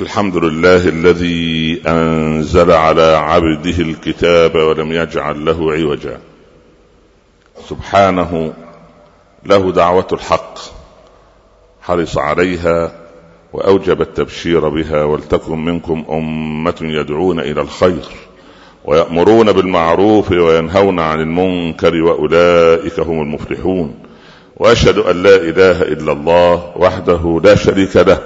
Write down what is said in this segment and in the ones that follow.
الحمد لله الذي أنزل على عبده الكتاب ولم يجعل له عوجا. سبحانه له دعوة الحق حرص عليها وأوجب التبشير بها ولتكن منكم أمة يدعون إلى الخير ويأمرون بالمعروف وينهون عن المنكر وأولئك هم المفلحون. وأشهد أن لا إله إلا الله وحده لا شريك له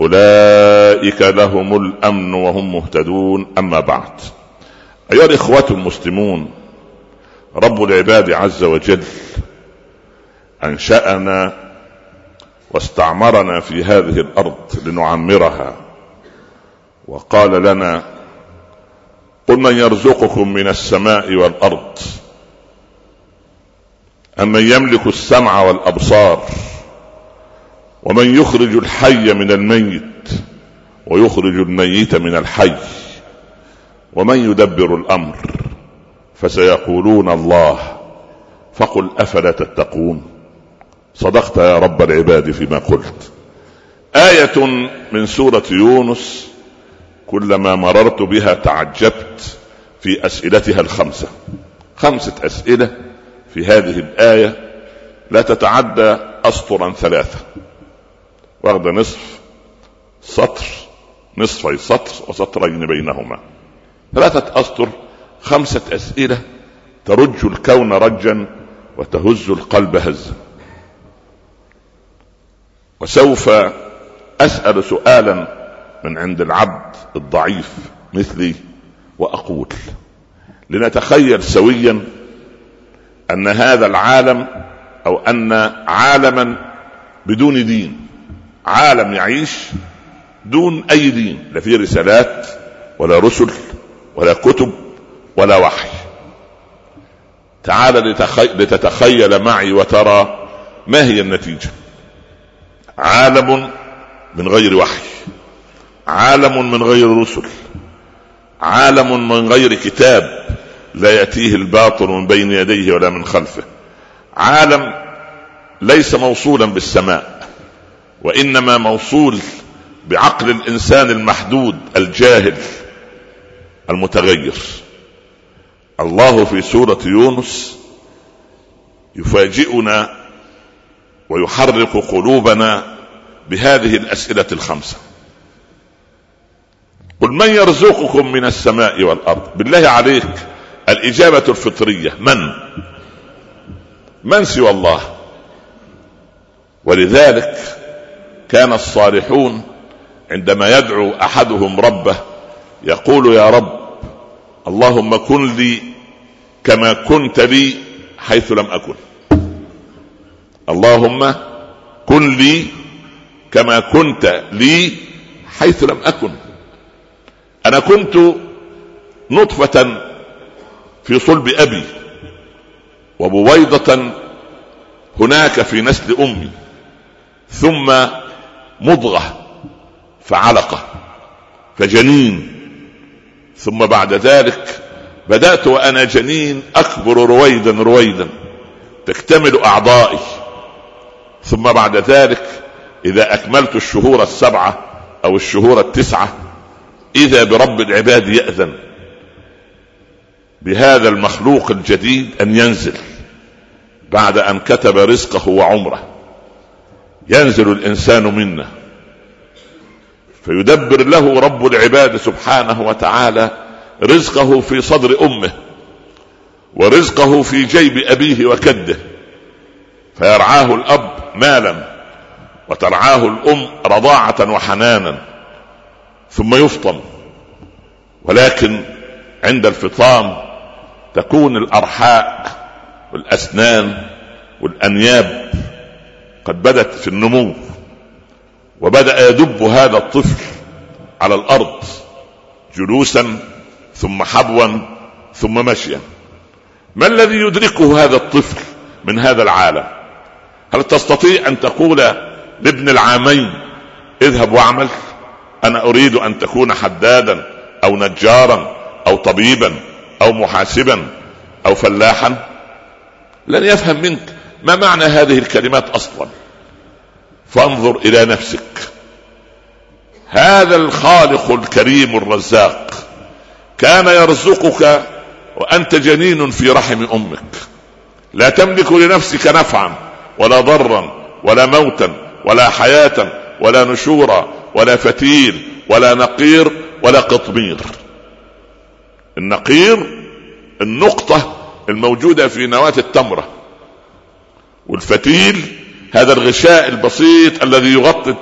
أولئك لهم الأمن وهم مهتدون. أما بعد أيها الإخوة المسلمون رب العباد عز وجل أنشأنا واستعمرنا في هذه الأرض لنعمرها. وقال لنا قل من يرزقكم من السماء والأرض امن يملك السمع والأبصار ومن يخرج الحي من الميت ويخرج الميت من الحي ومن يدبر الأمر فسيقولون الله فقل أفلا تتقون. صدقت يا رب العباد فيما قلت. آية من سورة يونس كلما مررت بها تعجبت في أسئلتها الخمسة. خمسة أسئلة في هذه الآية لا تتعدى اسطرا ثلاثة. واخدة نصف سطر نصفي سطر وسطرين بينهما. ثلاثة أسطر خمسة أسئلة ترج الكون رجا وتهز القلب هزا. وسوف أسأل سؤالا من عند العبد الضعيف مثلي وأقول لنتخيل سويا أن هذا العالم أو أن عالما بدون دين عالم يعيش دون أي دين لا في رسالات ولا رسل ولا كتب ولا وحي. تعال. لتتخيل معي وترى ما هي النتيجة. عالم من غير وحي عالم من غير رسل عالم من غير كتاب لا يأتيه الباطل من بين يديه ولا من خلفه. عالم ليس موصولا بالسماء. وإنما موصول بعقل الإنسان المحدود الجاهل المتغير. الله في سورة يونس يفاجئنا ويحرك قلوبنا بهذه الأسئلة الخمسة. قل من يرزقكم من السماء والأرض؟ بالله عليك الإجابة الفطرية من؟ من سوى الله؟ ولذلك كان الصالحون عندما يدعو أحدهم ربه يقول يا رب اللهم كن لي كما كنت لي حيث لم أكن. اللهم كن لي كما كنت لي حيث لم أكن. أنا كنت نطفة في صلب أبي وبويضة هناك في نسل أمي. ثم مضغة فعلقة فجنين ثم بعد ذلك بدأت وأنا جنين أكبر رويدا رويدا تكتمل أعضائي. ثم بعد ذلك إذا أكملت الشهور السبعة أو الشهور التسعة إذا برب العباد يأذن بهذا المخلوق الجديد أن ينزل بعد أن كتب رزقه وعمره. ينزل الإنسان منا. فيدبر له رب العباد سبحانه وتعالى رزقه في صدر أمه ورزقه في جيب أبيه وكده. فيرعاه الأب مالا وترعاه الأم رضاعة وحنانا. ثم يفطم ولكن عند الفطام تكون الأرحاء والأسنان والأنياب قد بدت في النمو وبدأ يدب هذا الطفل على الأرض جلوسا ثم حبوا ثم مشيا. ما الذي يدركه هذا الطفل من هذا العالم؟ هل تستطيع أن تقول لابن العامين اذهب واعمل أنا أريد أن تكون حدادا أو نجارا أو طبيبا أو محاسبا أو فلاحا لن يفهم منك ما معنى هذه الكلمات أصلا. فانظر إلى نفسك. هذا الخالق الكريم الرزاق كان يرزقك وأنت جنين في رحم أمك. لا تملك لنفسك نفعا ولا ضرا ولا موتا ولا حياة ولا نشورا ولا فتيل ولا نقير ولا قطمير. النقير النقطة الموجودة في نواة التمرة والفتيل هذا الغشاء البسيط الذي يغطي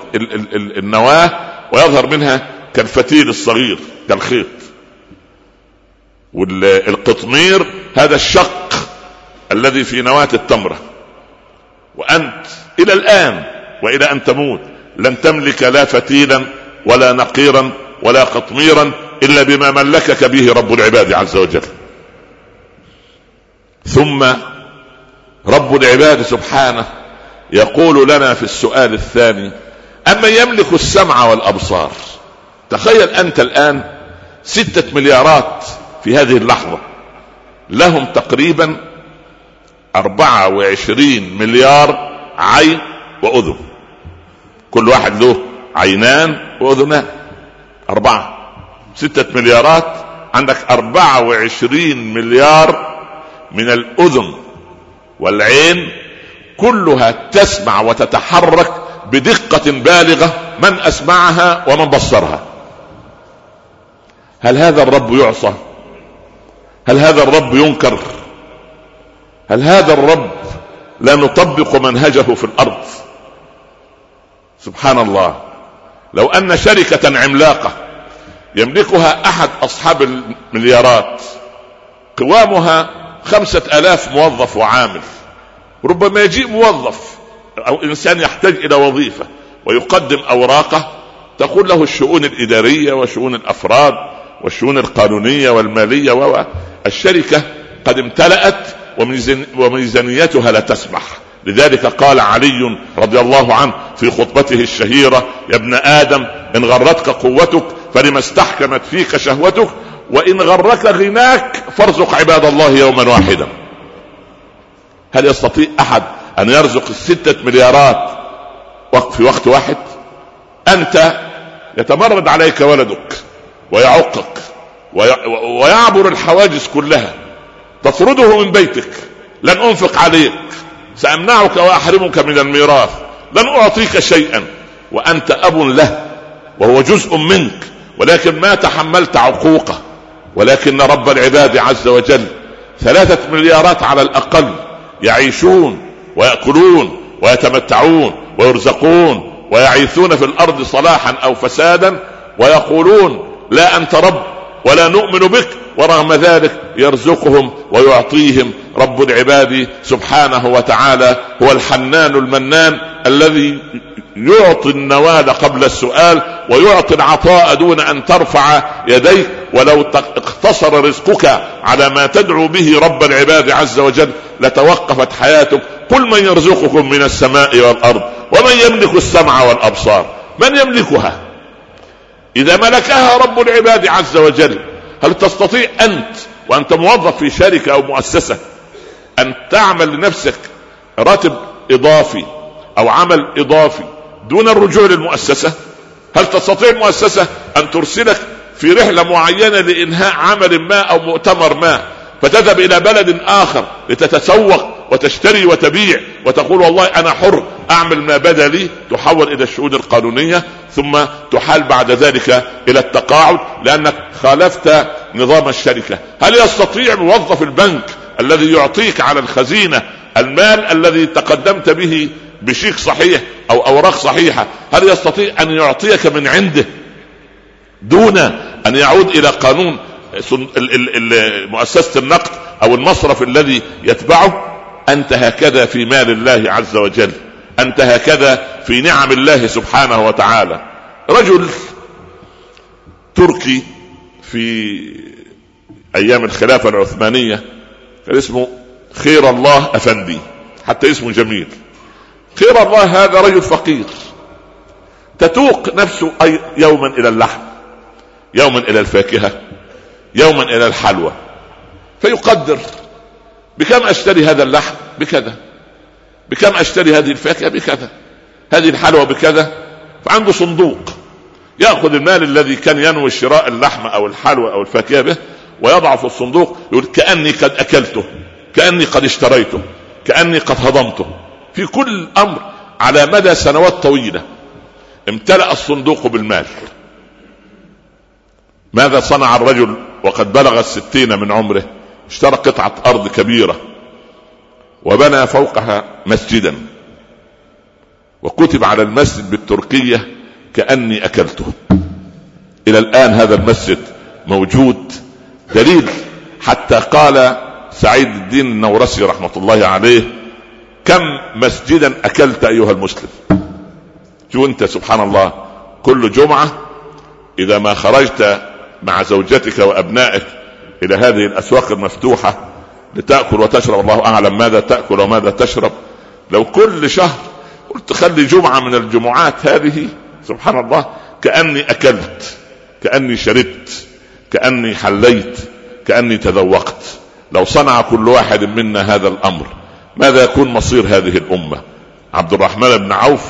النواة ويظهر منها كالفتيل الصغير كالخيط. والقطمير هذا الشق الذي في نواة التمرة. وأنت إلى الآن وإلى أن تموت لن تملك لا فتيلا ولا نقيرا ولا قطميرا إلا بما ملكك به رب العباد عز وجل. ثم رب العباد سبحانه يقول لنا في السؤال الثاني أما يملك السمع والأبصار؟ تخيل أنت الآن ستة مليارات في هذه اللحظة لهم تقريبا أربعة وعشرين مليار عين وأذن. كل واحد له عينان وأذنان. أربعة ستة مليارات عندك أربعة وعشرين مليار من الأذن والعين كلها تسمع وتتحرك بدقة بالغة من أسمعها ومن بصرها. هل هذا الرب يعصى؟ هل هذا الرب ينكر؟ هل هذا الرب لا نطبق منهجه في الأرض؟ سبحان الله. لو أن شركة عملاقة يملكها أحد أصحاب المليارات قوامها خمسة آلاف موظف وعامل ربما يجيء موظف أو إنسان يحتاج إلى وظيفة ويقدم أوراقه تقول له الشؤون الإدارية وشؤون الأفراد والشؤون القانونية والمالية و الشركة قد امتلأت وميزانيتها لا تسمح. لذلك قال علي رضي الله عنه في خطبته الشهيرة يا ابن آدم إن غرتك قوتك فلما استحكمت فيك شهوتك وإن غرك غناك فارزق عباد الله يوما واحدا. هل يستطيع أحد أن يرزق الستة مليارات في وقت واحد؟ أنت يتمرد عليك ولدك ويعقك ويعبر الحواجز كلها. تطرده من بيتك. لن أنفق عليك. سأمنعك وأحرمك من الميراث. لن أعطيك شيئا. وأنت أب له. وهو جزء منك. ولكن ما تحملت عقوقه. ولكن رب العباد عز وجل ثلاثة مليارات على الأقل يعيشون ويأكلون ويتمتعون ويرزقون ويعيثون في الأرض صلاحا أو فسادا ويقولون لا أنت رب ولا نؤمن بك ورغم ذلك يرزقهم ويعطيهم رب العباد سبحانه وتعالى هو الحنان المنان الذي يعطي النوال قبل السؤال ويعطي العطاء دون أن ترفع يديك ولو اقتصر رزقك على ما تدعو به رب العباد عز وجل لتوقفت حياتك. قل من يرزقكم من السماء والأرض ومن يملك السمع والأبصار من يملكها؟ إذا ملكها رب العباد عز وجل هل تستطيع أنت وأنت موظف في شركة أو مؤسسة أن تعمل لنفسك راتب إضافي أو عمل إضافي دون الرجوع للمؤسسة؟ هل تستطيع المؤسسه أن ترسلك في رحلة معينة لإنهاء عمل ما أو مؤتمر ما فتذهب إلى بلد آخر لتتسوق وتشتري وتبيع وتقول والله أنا حر أعمل ما بدا لي تحول إلى الشؤون القانونية ثم تحال بعد ذلك إلى التقاعد لأنك خالفت نظام الشركة. هل يستطيع موظف البنك الذي يعطيك على الخزينة المال الذي تقدمت به بشيك صحيح أو أوراق صحيحة هل يستطيع أن يعطيك من عنده دون أن يعود إلى قانون مؤسسة النقد أو المصرف الذي يتبعه؟ أنت هكذا في مال الله عز وجل. أنت هكذا في نعم الله سبحانه وتعالى. رجل تركي في أيام الخلافة العثمانية كان اسمه خير الله أفندي حتى اسمه جميل. خير الله هذا رجل فقير. تتوق نفسه أي يوما إلى اللحم يوما إلى الفاكهة يوما إلى الحلوى. فيقدر بكم أشتري هذا اللحم؟ بكذا. بكم أشتري هذه الفاكهة؟ بكذا. هذه الحلوى؟ بكذا. فعنده صندوق. يأخذ المال الذي كان ينوي شراء اللحم أو الحلوى أو الفاكهة به ويضع في الصندوق يقول كأني قد أكلته كأني قد اشتريته كأني قد هضمته. في كل أمر على مدى سنوات طويلة امتلأ الصندوق بالمال. ماذا صنع الرجل وقد بلغ الستين من عمره؟ اشترى قطعة أرض كبيرة وبنى فوقها مسجدا وكتب على المسجد بالتركية كأني أكلته. إلى الآن هذا المسجد موجود. دليل حتى قال سعيد الدين النورسي رحمة الله عليه كم مسجدا أكلت أيها المسلم؟ شو أنت سبحان الله كل جمعة إذا ما خرجت مع زوجتك وأبنائك إلى هذه الأسواق المفتوحة لتأكل وتشرب. الله أعلم ماذا تأكل وماذا تشرب. لو كل شهر قلت خلي جمعة من الجمعات هذه سبحان الله كأني أكلت كأني شربت كأني حليت كأني تذوقت. لو صنع كل واحد منا هذا الأمر ماذا يكون مصير هذه الأمة؟ عبد الرحمن بن عوف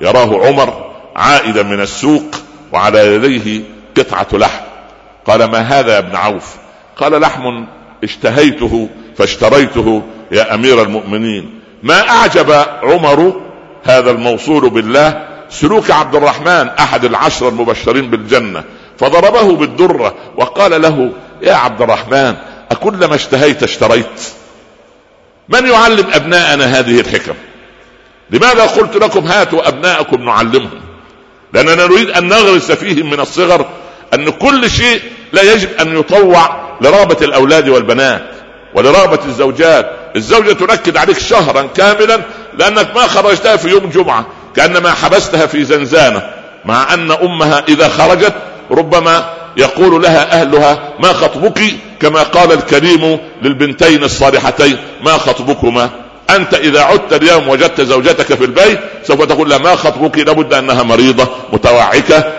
يراه عمر عائدا من السوق وعلى يديه قطعة لحم. قال ما هذا يا ابن عوف؟ قال لحم اشتهيته فاشتريته يا أمير المؤمنين. ما أعجب عمر هذا الموصول بالله؟ سلوك عبد الرحمن أحد العشر المبشرين بالجنة. فضربه بالدرة وقال له يا عبد الرحمن أكلما اشتهيت اشتريت. من يعلم أبناءنا هذه الحكم؟ لماذا قلت لكم هاتوا أبناءكم نعلمهم؟ لأننا نريد أن نغرس فيهم من الصغر أن كل شيء لا يجب أن يطوع لرغبة الأولاد والبنات ولرغبة الزوجات. الزوجة تنكد عليك شهرا كاملا لأنك ما خرجتها في يوم جمعة كأنما حبستها في زنزانة مع أن أمها إذا خرجت ربما يقول لها أهلها ما خطبك؟ كما قال الكريم للبنتين الصالحتين ما خطبكما؟ أنت إذا عدت اليوم وجدت زوجتك في البيت سوف تقول لها ما خطبك؟ لابد أنها مريضة متوعكة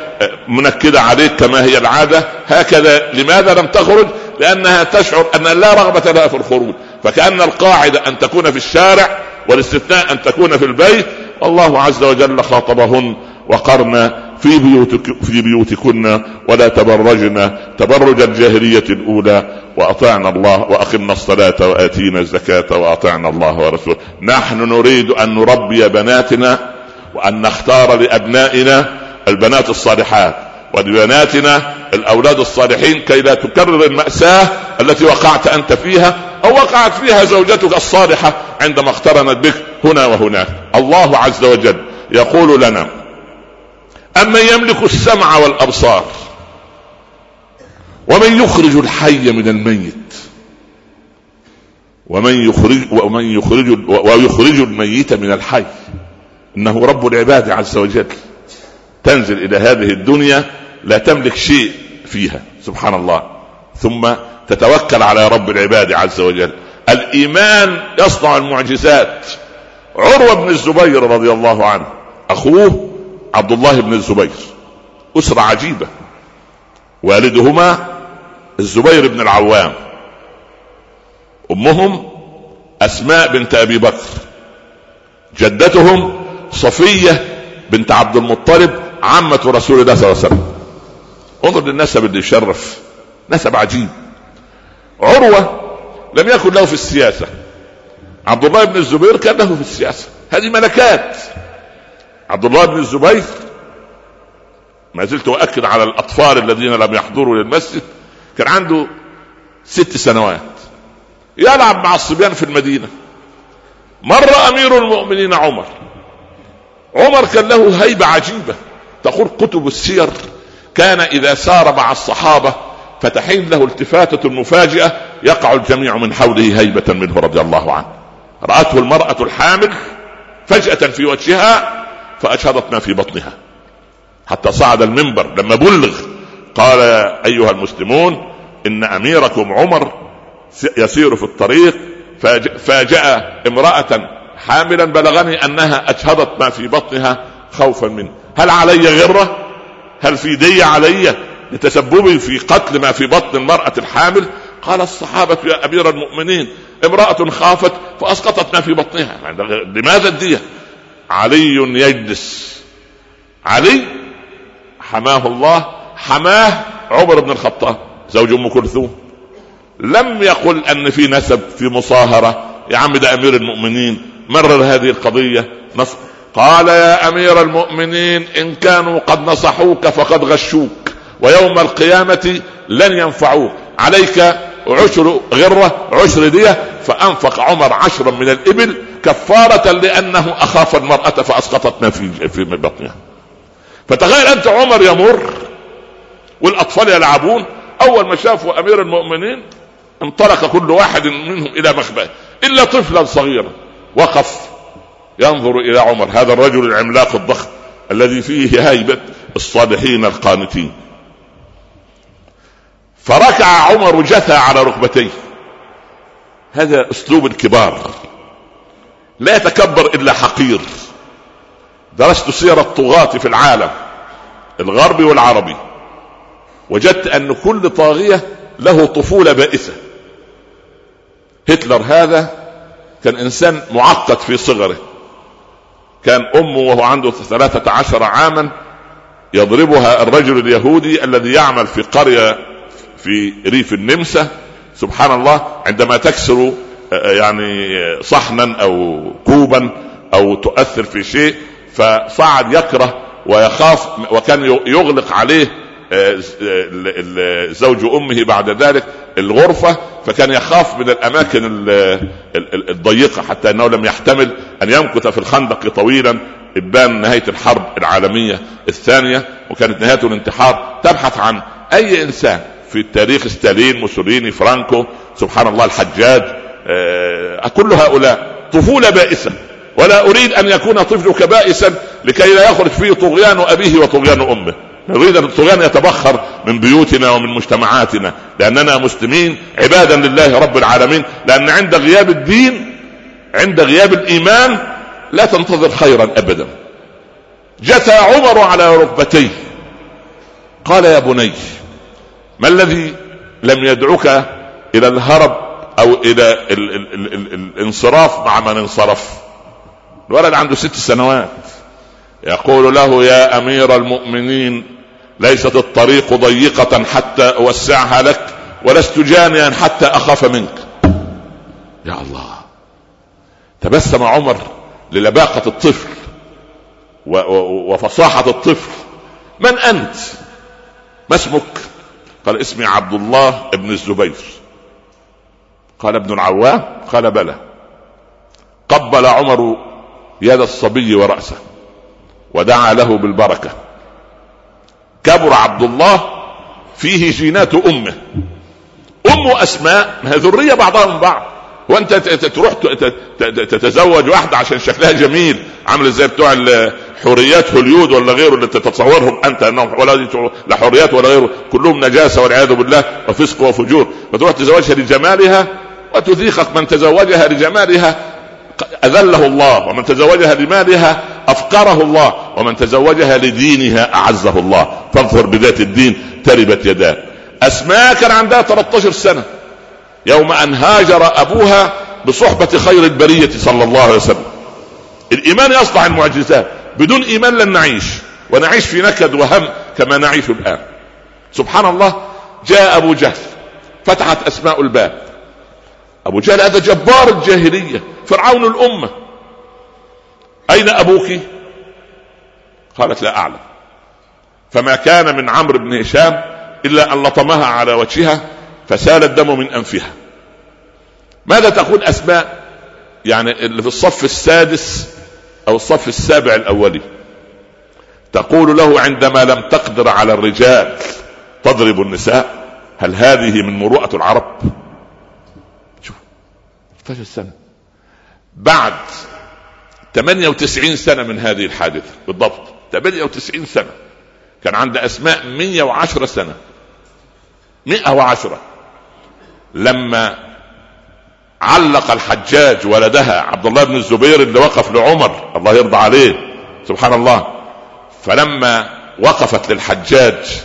منكدة عليك كما هي العادة. هكذا لماذا لم تخرج؟ لأنها تشعر أن لا رغبة لها في الخروج. فكأن القاعدة أن تكون في الشارع والاستثناء أن تكون في البيت والله عز وجل خاطبهن وقرن في بيوتك في بيوتكن ولا تبرجن تبرج الجاهلية الأولى. وأطعنا الله وأقمنا الصلاة وآتينا الزكاة وأطعنا الله ورسوله. نحن نريد أن نربي بناتنا وأن نختار لأبنائنا البنات الصالحات ولبناتنا الأولاد الصالحين كي لا تكرر المأساة التي وقعت أنت فيها أو وقعت فيها زوجتك الصالحة عندما اقترنت بك هنا وهناك. الله عز وجل يقول لنا أمن يملك السمع والأبصار ومن يخرج الحي من الميت ومن يخرج ومن يخرج ويخرج الميت من الحي. إنه رب العباد عز وجل. تنزل إلى هذه الدنيا لا تملك شيء فيها سبحان الله. ثم تتوكل على رب العباد عز وجل. الإيمان يصنع المعجزات. عروة بن الزبير رضي الله عنه أخوه عبد الله بن الزبير أسرة عجيبة. والدهما الزبير بن العوام. أمهم أسماء بنت أبي بكر. جدتهم صفية بنت عبد المطلب عمة رسول الله صلى الله عليه وسلم. انظر للنسب اللي يشرف نسب عجيب. عروة لم يكن له في السياسة. عبد الله بن الزبير كان له في السياسة. هذه ملكات. عبد الله بن الزبير ما زلت أؤكد على الأطفال الذين لم يحضروا للمسجد. كان عنده ست سنوات. يلعب مع الصبيان في المدينة. مر أمير المؤمنين عمر. عمر كان له هيبة عجيبة. تقول كتب السير كان إذا سار مع الصحابة فتحين له التفاتة مفاجئة يقع الجميع من حوله هيبة منه رضي الله عنه. رأته المرأة الحامل فجأة في وجهها فأشهدت ما في بطنها. حتى صعد المنبر لما بلغ قال أيها المسلمون إن أميركم عمر يسير في الطريق فجاء امرأة حاملا بلغني أنها اجهضت ما في بطنها خوفا منه. هل علي غرة؟ هل في دية علي؟ لتسببي في قتل ما في بطن المرأة الحامل؟ قال الصحابة يا أمير المؤمنين امرأة خافت فأسقطت ما في بطنها. لماذا الدية؟ علي يجلس. علي حماه الله حماه عمر بن الخطاب زوج أم كلثوم. لم يقل أن في نسب في مصاهرة. يا عم ده أمير المؤمنين مرر هذه القضية. نص قال يا أمير المؤمنين إن كانوا قد نصحوك فقد غشوك ويوم القيامة لن ينفعوك. عليك عشر غرة عشر دية فأنفق عمر عشرا من الإبل كفارة لأنه أخاف المرأة فاسقطت ما في في بطنها. فتخيل أنت عمر يمر والأطفال يلعبون. أول ما شافوا أمير المؤمنين انطلق كل واحد منهم إلى مخبأه إلا طفلا صغيرا وقف. ينظر إلى عمر هذا الرجل العملاق الضخم الذي فيه هيبة الصالحين القانتين. فركع عمر جثى على ركبتيه. هذا أسلوب الكبار. لا يتكبر إلا حقير. درست سير الطغاة في العالم الغربي والعربي. وجدت أن كل طاغية له طفولة بائسة. هتلر هذا كان إنسان معقد في صغره. كان أمه وهو عنده ثلاثة عشر عاما يضربها الرجل اليهودي الذي يعمل في قرية في ريف النمسا. سبحان الله عندما تكسر آه، يعني صحنا أو كوبا أو تؤثر في شيء فصعد يكره ويخاف وكان يغلق عليه آه، زوج أمه بعد ذلك الغرفة فكان يخاف من الأماكن الضيقة حتى إنه لم يحتمل أن يمكث في الخندق طويلا إبان نهاية الحرب العالمية الثانية وكانت نهايته الانتحار تبحث عن أي إنسان في التاريخ ستالين موسوليني فرانكو سبحان الله الحجاج آه، كل هؤلاء طفولة بائسة. ولا أريد أن يكون طفلك بائسا لكي لا يخرج فيه طغيان أبيه وطغيان أمه. نريد ان الطغيان يتبخر من بيوتنا ومن مجتمعاتنا لأننا مسلمين عبادا لله رب العالمين لأن عند غياب الدين عند غياب الإيمان لا تنتظر خيرا ابدا. جثى عمر على ركبتيه. قال يا بني ما الذي لم يدعك إلى الهرب أو إلى ال ال ال ال الانصراف مع من انصرف؟ الولد عنده ست سنوات. يقول له يا أمير المؤمنين ليست الطريق ضيقة حتى أوسعها لك ولست جانيا حتى أخاف منك. يا الله. تبسم عمر للباقة الطفل وفصاحة الطفل. من أنت؟ ما اسمك؟ قال اسمي عبد الله بن الزبير. قال ابن العوام؟ قال بلى. قبل عمر يد الصبي ورأسه ودعا له بالبركة. كبر عبد الله فيه جينات أمه. أم أسماء ذرية بعضها من بعض. وانت تروح تتزوج واحدة عشان شكلها جميل. عامل زي بتوع حوريات هوليود ولا غيره اللي تتصورهم انت انهم ولا لا حوريات ولا غيره. كلهم نجاسة والعياذ بالله وفسق وفجور. فتروح تزوجها لجمالها وتذيقك من تزوجها لجمالها. أذله الله. ومن تزوجها لمالها أفقره الله. ومن تزوجها لدينها أعزه الله. فاظفر بذات الدين تربت يداه أسماء كان عندها 13 سنة. يوم أن هاجر أبوها بصحبة خير البرية صلى الله عليه وسلم. الإيمان يصنع المعجزات بدون إيمان لن نعيش ونعيش في نكد وهم كما نعيش الآن. سبحان الله جاء أبو جهل فتحت أسماء الباب. أبو جهل هذا جبار الجاهلية فرعون الأمة. أين أبوك؟ قالت لا أعلم. فما كان من عمرو بن هشام إلا أن لطمها على وجهها فسال الدم من أنفها. ماذا تقول أسماء؟ يعني اللي في الصف السادس أو الصف السابع الأولي. تقول له عندما لم تقدر على الرجال تضرب النساء هل هذه من مروءة العرب؟ شوف 16 سنة بعد 98 سنة من هذه الحادثة بالضبط 98 سنة كان عند أسماء 110 سنة. 110 لما علق الحجاج ولدها عبد الله بن الزبير اللي وقف لعمر الله يرضى عليه سبحان الله. فلما وقفت للحجاج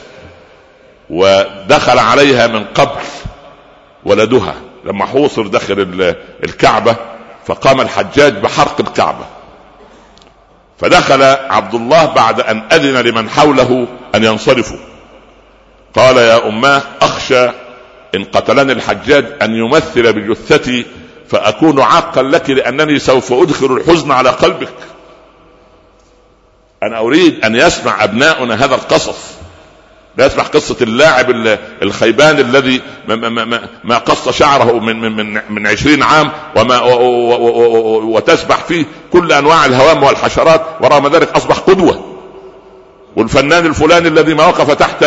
ودخل عليها من قبل ولدها لما حوصر داخل الكعبة فقام الحجاج بحرق الكعبة. فدخل عبد الله بعد أن أذن لمن حوله أن ينصرفوا. قال يا أماه أخشى إن قتلني الحجاج أن يمثل بجثتي فأكون عاقا لك لأنني سوف أدخل الحزن على قلبك. أنا أريد أن يسمع أبناؤنا هذا القصص. لا يسمع قصة اللاعب الخيبان الذي ما قص شعره من من من, من عشرين عام وما وتسبح فيه كل أنواع الهوام والحشرات ورغم ذلك أصبح قدوة. والفنان الفلاني الذي ما وقف تحت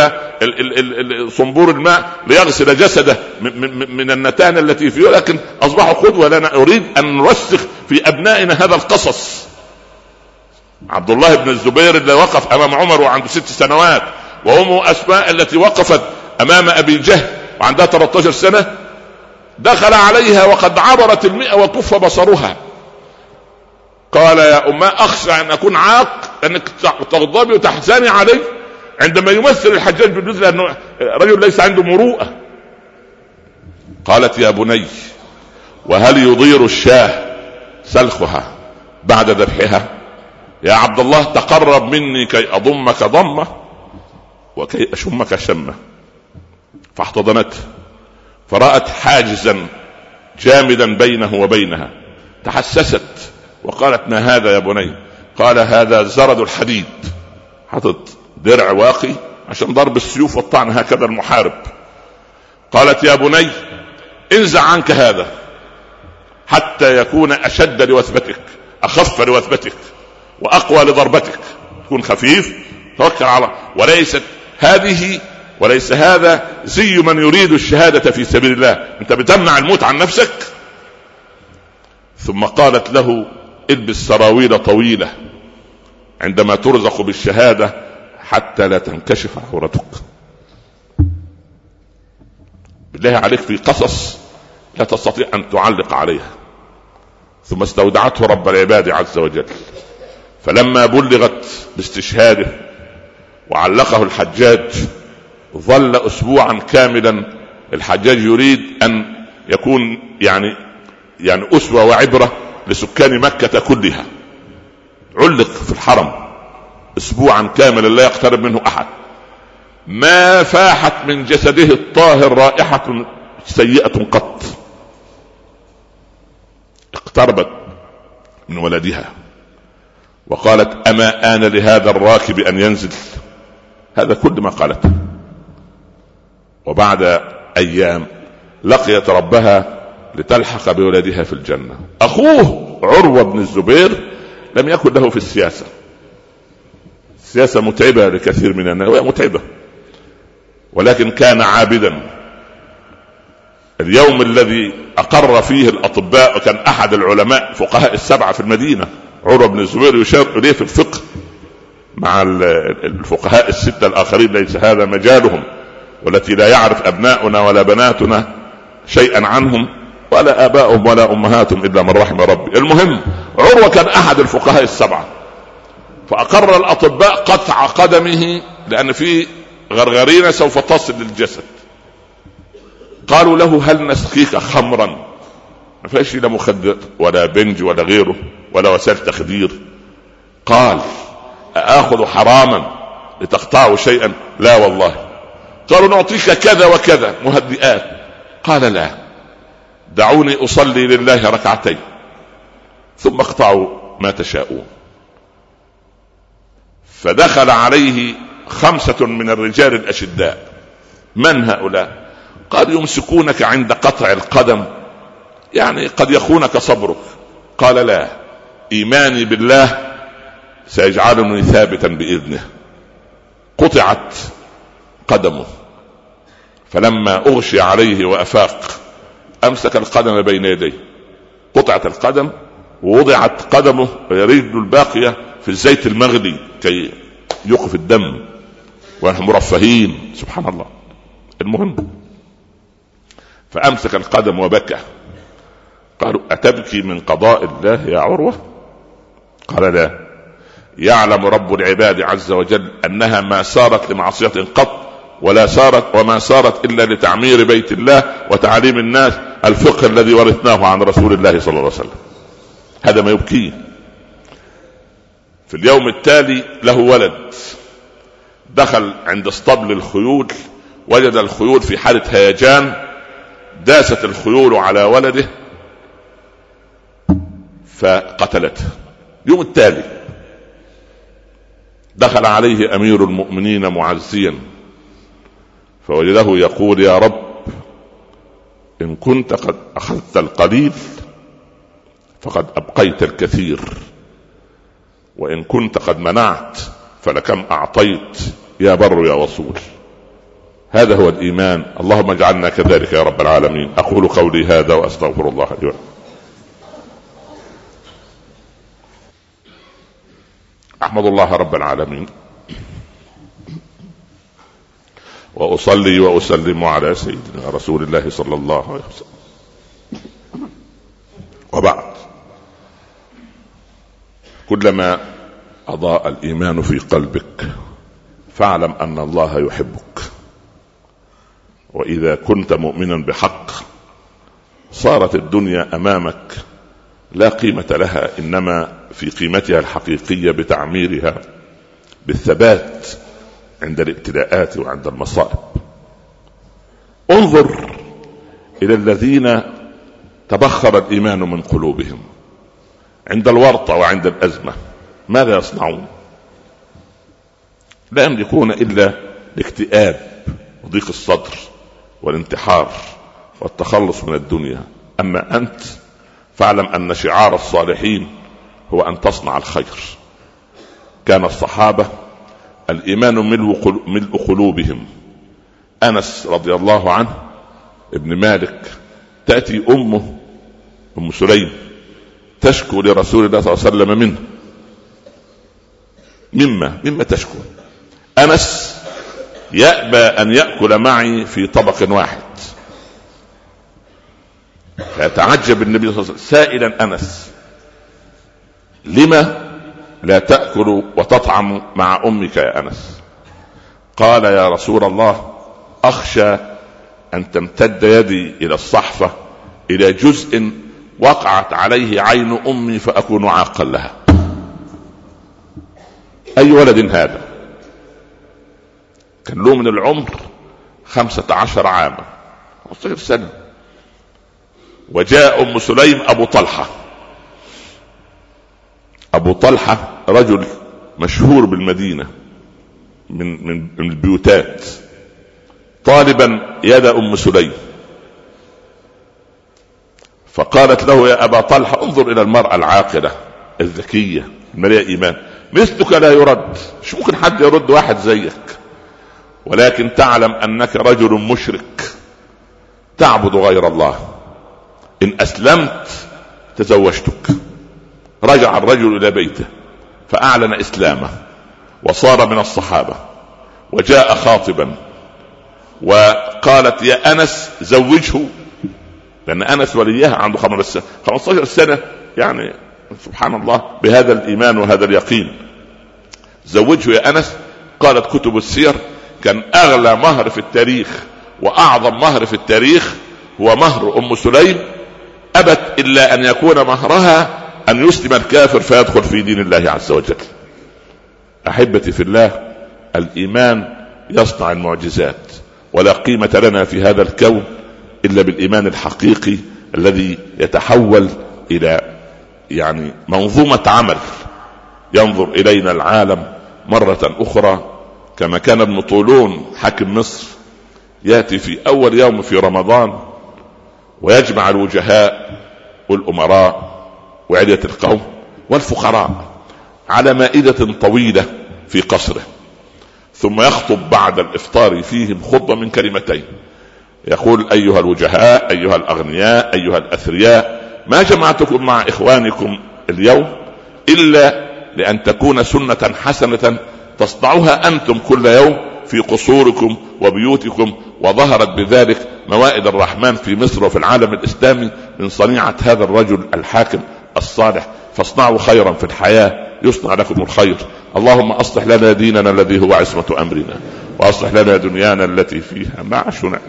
صنبور الماء ليغسل جسده من النتانة التي فيه لكن أصبحوا قدوة لنا. أريد أن نرسخ في أبنائنا هذا القصص. عبد الله بن الزبير اللي وقف أمام عمر وعنده ست سنوات وأمه أسماء التي وقفت أمام أبي جهل وعندها 13 سنة دخل عليها وقد عبرت المئة وكف بصرها. قال يا أمة أخشى أن أكون عاق أنك تغضبي وتحزني علي عندما يمثل الحجاج بن لأنه رجل ليس عنده مروءة. قالت يا بني وهل يضير الشاه سلخها بعد ذبحها؟ يا عبد الله تقرب مني كي أضمك ضمة وكي أشمك شمة. فاحتضنته فرأت حاجزا جامدا بينه وبينها. تحسست وقالت ما هذا يا بني؟ قال هذا زرد الحديد. حطت درع واقي عشان ضرب السيوف والطعن هكذا المحارب. قالت يا بني انزع عنك هذا حتى يكون أشد لوثبتك أخف لوثبتك وأقوى لضربتك. تكون خفيف توكل على وليست هذه وليس هذا زي من يريد الشهادة في سبيل الله. أنت بتمنع الموت عن نفسك؟ ثم قالت له البس سراويل طويلة عندما ترزق بالشهادة حتى لا تنكشف عورتك. بالله عليك في قصص لا تستطيع أن تعلق عليها. ثم استودعته رب العباد عز وجل. فلما بلغت باستشهاده وعلقه الحجاج ظل اسبوعا كاملا الحجاج يريد أن يكون يعني يعني أسوة وعبرة لسكان مكة كلها. علق في الحرم. اسبوعا كاملا لا يقترب منه أحد. ما فاحت من جسده الطاهر رائحة سيئة قط. اقتربت من ولدها. وقالت أما آن لهذا الراكب أن ينزل؟ هذا كل ما قالته. وبعد أيام لقيت ربها لتلحق بولدها في الجنة. أخوه عروة بن الزبير لم يكن له في السياسة. السياسة متعبة لكثير من الناس وهي متعبة. ولكن كان عابدا. اليوم الذي أقر فيه الأطباء وكان أحد العلماء فقهاء السبعة في المدينة عروة بن الزبير يشار إليه في الفقه مع الفقهاء الستة الآخرين ليس هذا مجالهم والتي لا يعرف أبناؤنا ولا بناتنا شيئا عنهم. ولا آباؤهم ولا أمهاتهم إلا من رحم ربي. المهم عروة كان أحد الفقهاء السبعة. فأقر الأطباء قطع قدمه لأن في غرغرينة سوف تصل للجسد. قالوا له هل نسقيك خمرا؟ ما فيش لا مخدر ولا بنج ولا غيره ولا وسائل تخدير. قال أآخذ حراما لتقطعوا شيئا؟ لا والله. قالوا نعطيك كذا وكذا مهدئات. قال لا. دعوني أصلي لله ركعتين ثم اقطعوا ما تشاءون. فدخل عليه خمسة من الرجال الأشداء. من هؤلاء؟ قال يمسكونك عند قطع القدم. يعني قد يخونك صبرك. قال لا إيماني بالله سيجعلني ثابتا بإذنه. قطعت قدمه. فلما أغشي عليه وأفاق أمسك القدم بين يديه. قطعت القدم ووضعت قدمه رجله الباقية في الزيت المغلي كي يوقف الدم. ونحن مرفهين. سبحان الله. المهم. فأمسك القدم وبكى. قالوا أتبكي من قضاء الله يا عروة؟ قال لا. يعلم رب العباد عز وجل أنها ما سارت لمعصية قط ولا سارت وما سارت إلا لتعمير بيت الله وتعليم الناس الفقه الذي ورثناه عن رسول الله صلى الله عليه وسلم. هذا ما يبكيه. في اليوم التالي له ولد. دخل عند اسطبل الخيول وجد الخيول في حالة هيجان. داست الخيول على ولده فقتلته. اليوم التالي دخل عليه أمير المؤمنين معزيا فوجده يقول يا رب إن كنت قد أخذت القليل فقد أبقيت الكثير. وإن كنت قد منعت فلكم أعطيت. يا بر يا وصول. هذا هو الإيمان. اللهم اجعلنا كذلك يا رب العالمين. أقول قولي هذا وأستغفر الله لي أحمد الله رب العالمين. وأصلي وأسلم على سيدنا رسول الله صلى الله عليه وسلم. وبعد. كلما أضاء الإيمان في قلبك فاعلم أن الله يحبك. وإذا كنت مؤمنا بحق صارت الدنيا أمامك لا قيمة لها إنما في قيمتها الحقيقية بتعميرها بالثبات عند الابتلاءات وعند المصائب. انظر إلى الذين تبخر الإيمان من قلوبهم عند الورطة وعند الأزمة. ماذا يصنعون؟ لا يملكون إلا الاكتئاب وضيق الصدر والانتحار والتخلص من الدنيا. أما أنت فاعلم أن شعار الصالحين هو أن تصنع الخير. كان الصحابة الإيمان ملء قلوبهم. أنس رضي الله عنه ابن مالك تأتي أمه أم سليم تشكو لرسول الله صلى الله عليه وسلم منه. مما مما تشكو. أنس يأبى أن يأكل معي في طبق واحد. فيتعجب النبي صلى الله عليه وسلم. سائلا أنس لما لا تأكل وتطعم مع أمك يا أنس. قال يا رسول الله أخشى أن تمتد يدي إلى الصحفة إلى جزء وقعت عليه عين أمي فأكون عاقا لها. أي ولد هذا؟ كان له من العمر خمسة عشر عاما 15 سنة وجاء أم سليم أبو طلحة. أبو طلحة رجل مشهور بالمدينة من من البيوتات. طالبا يد أم سليم. فقالت له يا أبا طلحة انظر إلى المرأة العاقلة الذكية المليئة إيمان. مثلك لا يرد. مش ممكن حد يرد واحد زيك. ولكن تعلم أنك رجل مشرك. تعبد غير الله. إن أسلمت تزوجتك. رجع الرجل إلى بيته فأعلن إسلامه وصار من الصحابة وجاء خاطبا وقالت يا أنس زوجه لأن أنس وليها عنده 15 سنة يعني سبحان الله بهذا الإيمان وهذا اليقين. زوجه يا أنس قالت كتب السير كان أغلى مهر في التاريخ وأعظم مهر في التاريخ هو مهر أم سليم أبت إلا أن يكون مهرها أن يسلم الكافر فيدخل في دين الله عز وجل. أحبتي في الله الإيمان يصنع المعجزات ولا قيمة لنا في هذا الكون إلا بالإيمان الحقيقي الذي يتحول إلى يعني منظومة عمل. ينظر إلينا العالم مرة أخرى كما كان ابن طولون حاكم مصر يأتي في أول يوم في رمضان ويجمع الوجهاء والأمراء وعلية القوم والفقراء على مائدة طويلة في قصره ثم يخطب بعد الإفطار فيهم خطبة من كلمتين. يقول أيها الوجهاء أيها الأغنياء أيها الأثرياء ما جمعتكم مع إخوانكم اليوم إلا لأن تكون سنة حسنة تصنعها أنتم كل يوم في قصوركم وبيوتكم وظهرت بذلك موائد الرحمن في مصر وفي العالم الإسلامي من صنيعة هذا الرجل الحاكم الصالح. فاصنعوا خيرا في الحياة يصنع لكم الخير. اللهم أصلح لنا ديننا الذي هو عصمة أمرنا. وأصلح لنا دنيانا التي فيها معاشنا.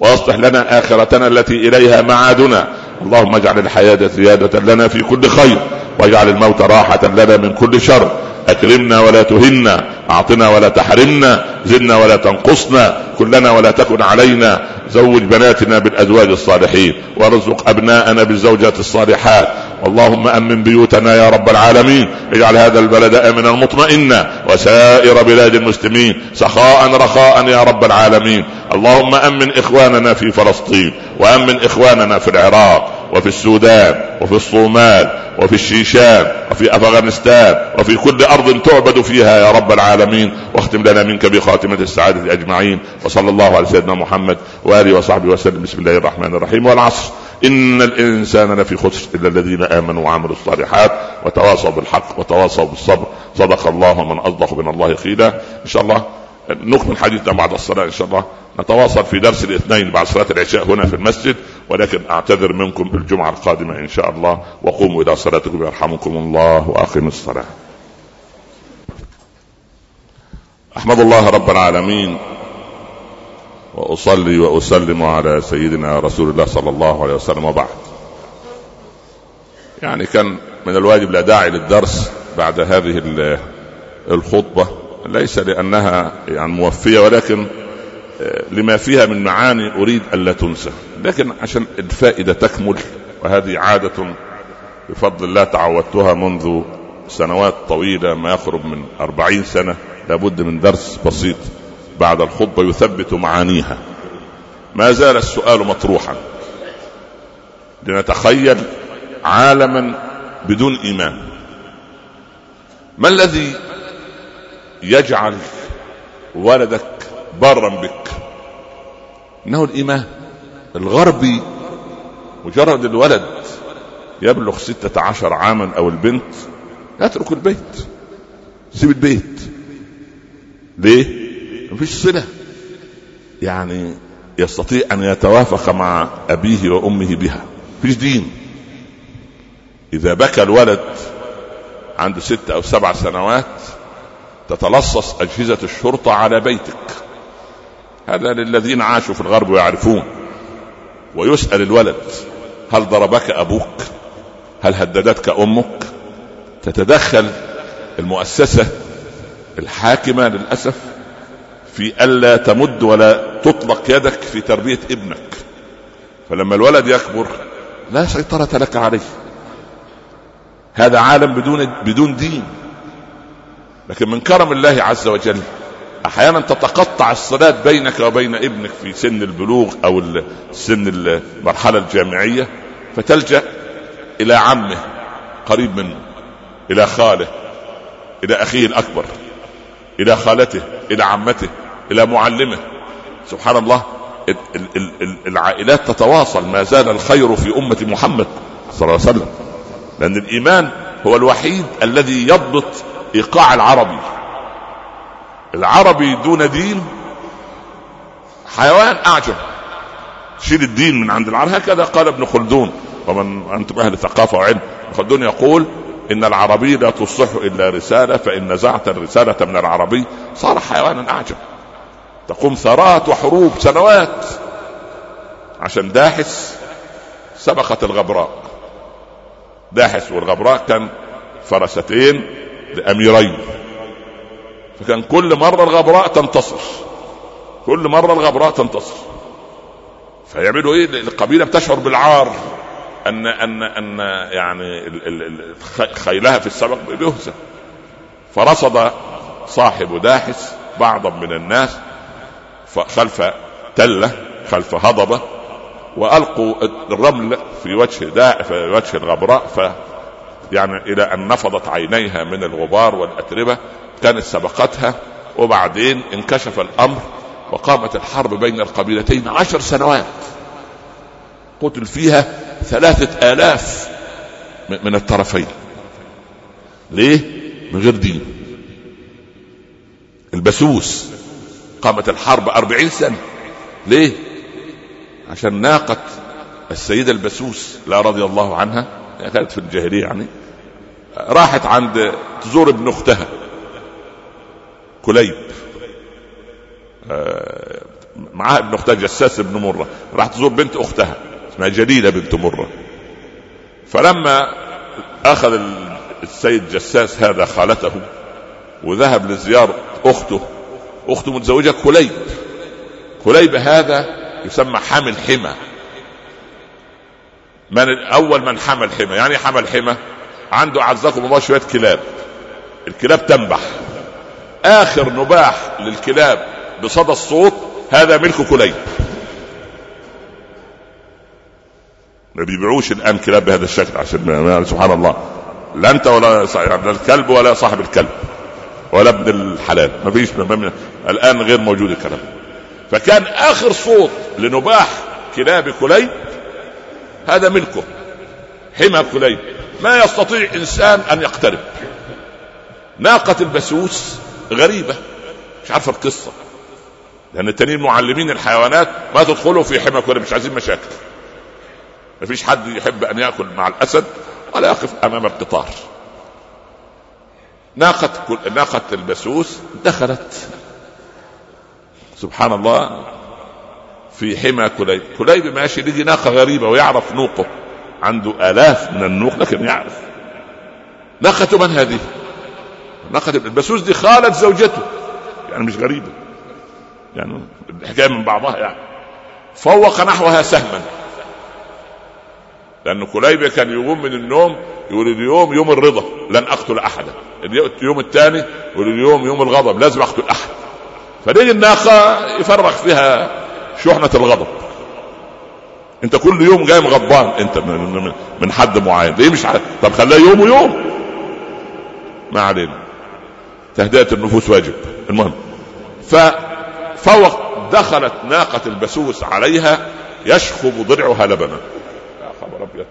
وأصلح لنا آخرتنا التي إليها معادنا. اللهم اجعل الحياة زيادة لنا في كل خير. واجعل الموت راحة لنا من كل شر. أكرمنا ولا تهنا أعطنا ولا تحرمنا زدنا ولا تنقصنا كلنا ولا تكن علينا. زوج بناتنا بالأزواج الصالحين وارزق أبناءنا بالزوجات الصالحات. اللهم أمن بيوتنا يا رب العالمين. اجعل هذا البلد آمنا مطمئنا. وسائر بلاد المسلمين سخاء رخاء يا رب العالمين. اللهم أمن إخواننا في فلسطين وأمن إخواننا في العراق. وفي السودان وفي الصومال وفي الشيشان وفي أفغانستان وفي كل أرض تعبد فيها يا رب العالمين. واختم لنا منك بخاتمة السعادة أجمعين. وصلى الله على سيدنا محمد وآله وصحبه وسلم. بسم الله الرحمن الرحيم. والعصر. إن الإنسان لفي خسر إلا الذين آمنوا وعملوا الصالحات وتواصوا بالحق وتواصوا بالصبر. صدق الله ومن أصدق من الله قيلا. إن شاء الله نكمل حديثنا بعد الصلاة إن شاء الله. نتواصل في درس الاثنين بعد صلاة العشاء هنا في المسجد. ولكن أعتذر منكم الجمعة القادمة إن شاء الله. وقوموا إلى صلاتكم يرحمكم الله وأقيموا الصلاة. أحمد الله رب العالمين. وأصلي وأسلم على سيدنا رسول الله صلى الله عليه وسلم وبعد. يعني كان من الواجب لا داعي للدرس بعد هذه الخطبة. ليس لأنها يعني موفية ولكن لما فيها من معاني أريد الا تنسى. لكن عشان الفائدة تكمل وهذه عادة بفضل الله تعودتها منذ سنوات طويلة ما يقرب من أربعين سنة لابد من درس بسيط بعد الخطبة يثبت معانيها. ما زال السؤال مطروحا. لنتخيل عالما بدون إيمان. ما الذي يجعل ولدك برا بك. إنه الإيمان الغربي مجرد الولد يبلغ ستة عشر عاما أو البنت يترك البيت. سيب البيت. ليه؟ مفيش صلة. يعني يستطيع أن يتوافق مع أبيه وأمه بها. مفيش دين. إذا بكى الولد عنده ست أو سبع سنوات تتلصص أجهزة الشرطة على بيتك. هذا للذين عاشوا في الغرب ويعرفون. ويسأل الولد هل ضربك أبوك؟ هل هددتك أمك؟ تتدخل المؤسسة الحاكمة للأسف في ألا تمد ولا تطلق يدك في تربية ابنك. فلما الولد يكبر لا سيطرة لك عليه. هذا عالم بدون بدون دين. لكن من كرم الله عز وجل أحيانا تتقطع الصلاه بينك وبين ابنك في سن البلوغ أو سن المرحلة الجامعية فتلجأ إلى عمه قريب منه إلى خاله إلى أخيه الأكبر إلى خالته إلى عمته إلى معلمه. سبحان الله العائلات تتواصل ما زال الخير في أمة محمد صلى الله عليه وسلم. لأن الإيمان هو الوحيد الذي يضبط إيقاع العربي. العربي دون دين حيوان أعجب. شيل الدين من عند العرب. هكذا قال ابن خلدون. ومن أنتم أهل ثقافة وعلم. خلدون يقول إن العربي لا تصح إلا رسالة فإن نزعت الرسالة من العربي صار حيوانا أعجب. تقوم ثارات وحروب سنوات عشان داحس سبقت الغبراء. داحس والغبراء كان فرستين لأميرين. فكان كل مرة الغبراء تنتصر. كل مرة الغبراء تنتصر. فيعملوا إيه؟ القبيلة بتشعر بالعار. ان ان أن يعني خيلها في السبق بيهزم. فرصد صاحب داحس بعضا من الناس خلف تلة خلف هضبة وألقوا الرمل في وجه داء في وجه الغبراء ف يعني إلى أن نفضت عينيها من الغبار والأتربة كانت سبقتها وبعدين انكشف الأمر وقامت الحرب بين القبيلتين عشر سنوات. قتل فيها ثلاثة آلاف من الطرفين. ليه؟ من غير دين. البسوس قامت الحرب أربعين سنة. ليه؟ عشان ناقة السيدة البسوس لا رضي الله عنها كانت في الجاهلية يعني راحت عند تزور ابن أختها. كليب. آه، معاها ابن أختها جساس ابن مرة. راح تزور بنت أختها اسمها جليلة بنت مرة. فلما أخذ السيد جساس هذا خالته وذهب لزيارة أخته أخته متزوجة كليب. كليب هذا يسمى حامل حمى. من أول من حمل حمى يعني حمل حمى عنده أعزكم الله شوية كلاب. الكلاب تنبح. آخر نباح للكلاب بصدى الصوت هذا ملك كليب. ما بيبيعوش الآن كلاب بهذا الشكل عشان سبحان الله. لا أنت ولا يعني الكلب ولا صاحب الكلب ولا ابن الحلال. ما فيش الآن غير موجود الكلام. فكان آخر صوت لنباح كلاب كليب هذا ملكه حمى كليب. ما يستطيع إنسان أن يقترب. ناقة البسوس غريبة. مش عارفة القصة. لأن التانيين معلمين الحيوانات ما تدخلوا في حمى كليب مش عايزين مشاكل. ما فيش حد يحب أن يأكل مع الأسد ولا يقف أمام القطار. ناقة ناقة البسوس دخلت. سبحان الله. في حمى كليب. كليب ماشي لقي ناقة غريبة ويعرف نوقه. عنده آلاف من النوق لكن يعرف. ناقة من هذه؟ ناقة البسوس دي خالت زوجته. يعني مش غريبة. يعني الحكاية من بعضها يعني. فوق نحوها سهما. لأن كليبة كان يقوم من النوم يقول اليوم يوم الرضا لن أقتل أحدا. اليوم الثاني يقول اليوم يوم الغضب لازم أقتل أحد. فنيجي الناقة يفرغ فيها شحنة الغضب؟ أنت كل يوم جاي غضبان أنت من, من حد معين. ليه مش عارف طب خلاه يوم ويوم. ما علينا. تهدئة النفوس واجب المهم. ففوق دخلت ناقة البسوس عليها يشخب ضرعها لبنا. خبر أبيض.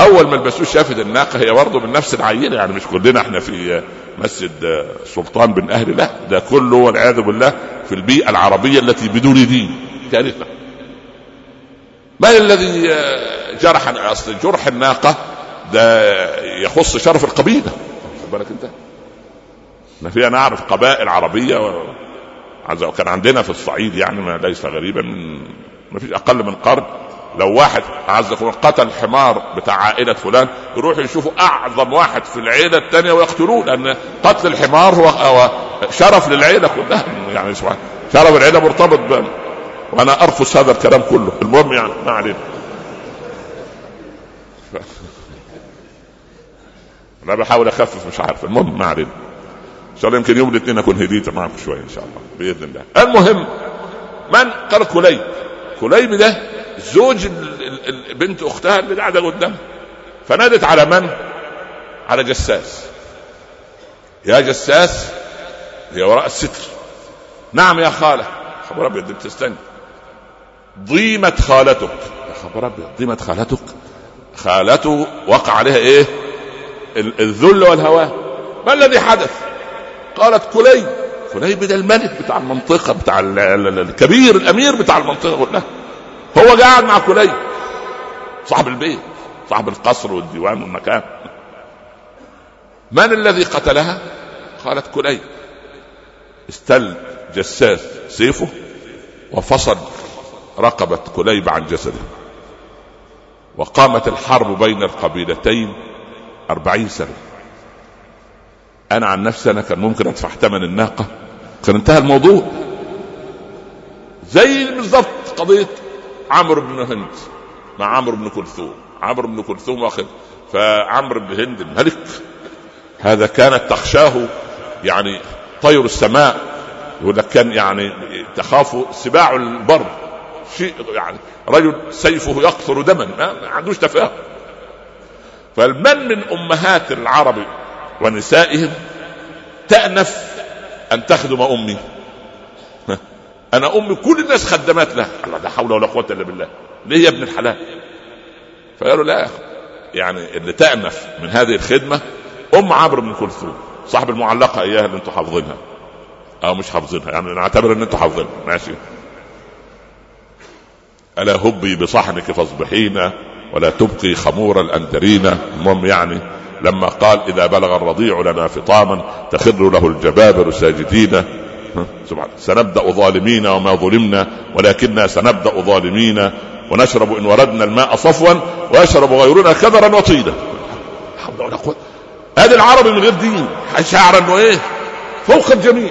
أول ما البسوس شافت الناقة هي برضه من نفس العينة يعني مش كلنا إحنا في مسجد سلطان بن أهل لا ده كله والعياذ بالله في البيئة العربية التي بدون دين. كارثه من الذي جرح أصل جرح الناقة ده يخص شرف القبيلة. بالك أنت؟ في أنا اعرف قبائل عربية كان عندنا في الصعيد يعني ما ليس غريبا من ما فيش أقل من قرن. لو واحد اعزكم قتل حمار بتاع عائلة فلان يروحوا يشوفوا أعظم واحد في العيلة الثانية ويقتلوه لأن قتل الحمار هو شرف للعيلة كلها. يعني سبحان شرف العيلة مرتبط ب وأنا أرفض هذا الكلام كله. المهم يعني ما علينا. أنا بحاول أخفف مش عارف. المهم ما علينا. إن شاء الله يمكن يوم الاثنين أكون هديت معكم شوية إن شاء الله بإذن الله. المهم من قال كليب؟ كليب ده زوج بنت أختها اللي قاعدة قدامها فنادت على من؟ على جساس. يا جساس هي وراء الستر. نعم يا خالة. خبر أبيض بتستنى ضيمة خالتك. يا خبر أبيض ضيمة خالتك. خالته وقع عليها إيه؟ الذل والهوان ما الذي حدث؟ قالت كليب كليب ده الملك بتاع المنطقة بتاع الكبير الأمير بتاع المنطقة كلها هو قاعد مع كليب صاحب البيت صاحب القصر والديوان والمكان. من الذي قتلها؟ قالت كليب استل جساس سيفه وفصل رقبة كليب عن جسده. وقامت الحرب بين القبيلتين أربعين سنة. أنا عن نفسي أنا كان ممكن أدفع ثمن الناقة. كان انتهى الموضوع. زي بالضبط قضية عمرو بن هند مع عمرو بن كلثوم. عمرو بن كلثوم واخد فعمرو بن هند الملك. هذا كانت تخشاه يعني طير السماء يقول لك كان يعني تخاف سباع البر. شيء يعني رجل سيفه يقطر دما ما عندوش تفاهم. فمن من أمهات العرب ونسائهم تأنف أن تخدم أمي. أنا أمي كل الناس خدمات لها. لا حول ولا قوة إلا بالله. ليه يا ابن الحلال؟ فقالوا لا يعني اللي تأنف من هذه الخدمة أم عمرو بن كلثوم صاحب المعلقة إياها اللي أنتم حافظينها. أو مش حافظينها يعني نعتبر إن أنتوا حافظينها. ماشي. ألا هبي بصحنك فاصبحين ولا تبقي خمور الأندرين المهم يعني لما قال إذا بلغ الرضيع لنا فطاما تخر له الجبابر ساجدين. سبحان سنبدأ ظالمين وما ظلمنا ولكننا سنبدأ ظالمين. ونشرب إن وردنا الماء صفوا ويشرب غيرنا كدرا وطينا حول ولا قوة هذا العربي من غير دين شعر انه إيه فوق الجميع.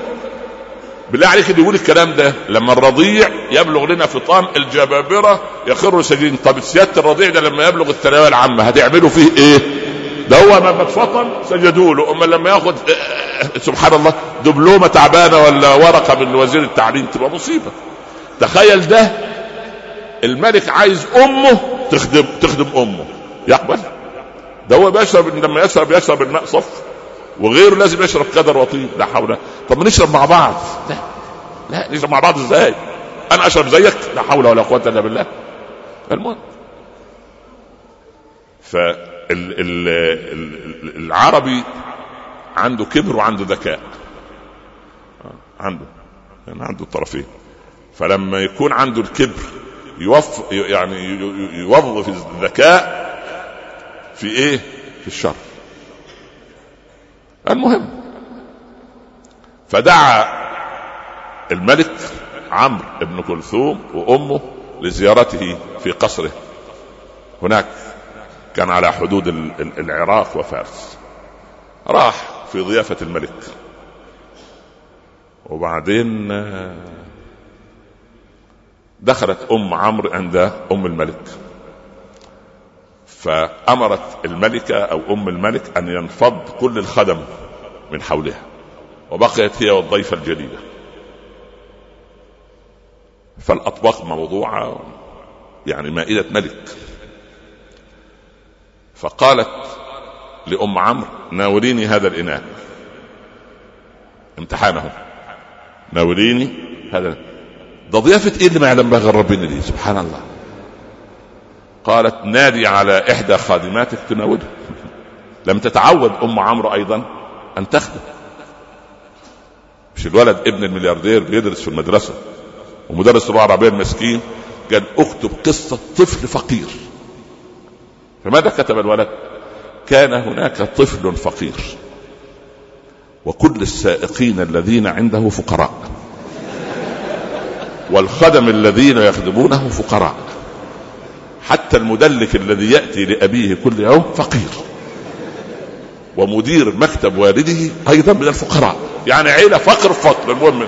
بالله عليك اللي يقول الكلام ده لما الرضيع يبلغ لنا فطام الجبابرة يخر سجين. طب سيادة الرضيع ده لما يبلغ الثانوية العامة هتعملوا فيه إيه؟ ده هو لما اتفطم سجدوا له اما لما ياخد آه، سبحان الله دبلومة تعبانة ولا ورقة من وزير التعليم تبقى مصيبة. تخيل ده الملك عايز أمه تخدم تخدم أمه. يقبل. ده هو بيشرب لما يشرب يشرب الماء صف. وغيره لازم يشرب قدر وطين لا حول طب نشرب مع بعض. لا لا نشرب مع بعض إزاي؟ أنا أشرب زيك. لا حول ولا قوة إلا بالله. المهم. فالعربي عنده كبر وعنده ذكاء. عنده يعني عنده الطرفين فلما يكون عنده الكبر يوف يعني يوظف الذكاء في إيه؟ في الشر. المهم فدعا الملك عمرو بن كلثوم وأمه لزيارته في قصره. هناك كان على حدود العراق وفارس. راح في ضيافة الملك. وبعدين دخلت أم عمرو عند أم الملك. فأمرت الملكة أو أم الملك أن ينفض كل الخدم من حولها. وبقيت هي والضيفة الجليلة. فالأطباق موضوعة يعني مائدة ملك. فقالت لأم عمرو ناوليني هذا الإناء. امتحانه ناوليني هذا ده ضيافة إيه اللي ما يعلم بها ربنا دي سبحان الله. قالت نادي على إحدى خادماتك تناولها لم تتعود أم عمرو أيضا أن تخدم. مش الولد ابن الملياردير بيدرس في المدرسة ومدرس اللغة العربيه المسكين قال اكتب قصه طفل فقير. فماذا كتب الولد؟ كان هناك طفل فقير وكل السائقين الذين عنده فقراء والخدم الذين يخدمونه فقراء حتى المدلك الذي يأتي لأبيه كل يوم فقير ومدير مكتب والده أيضا من الفقراء يعني عيلة فقر فقر المهم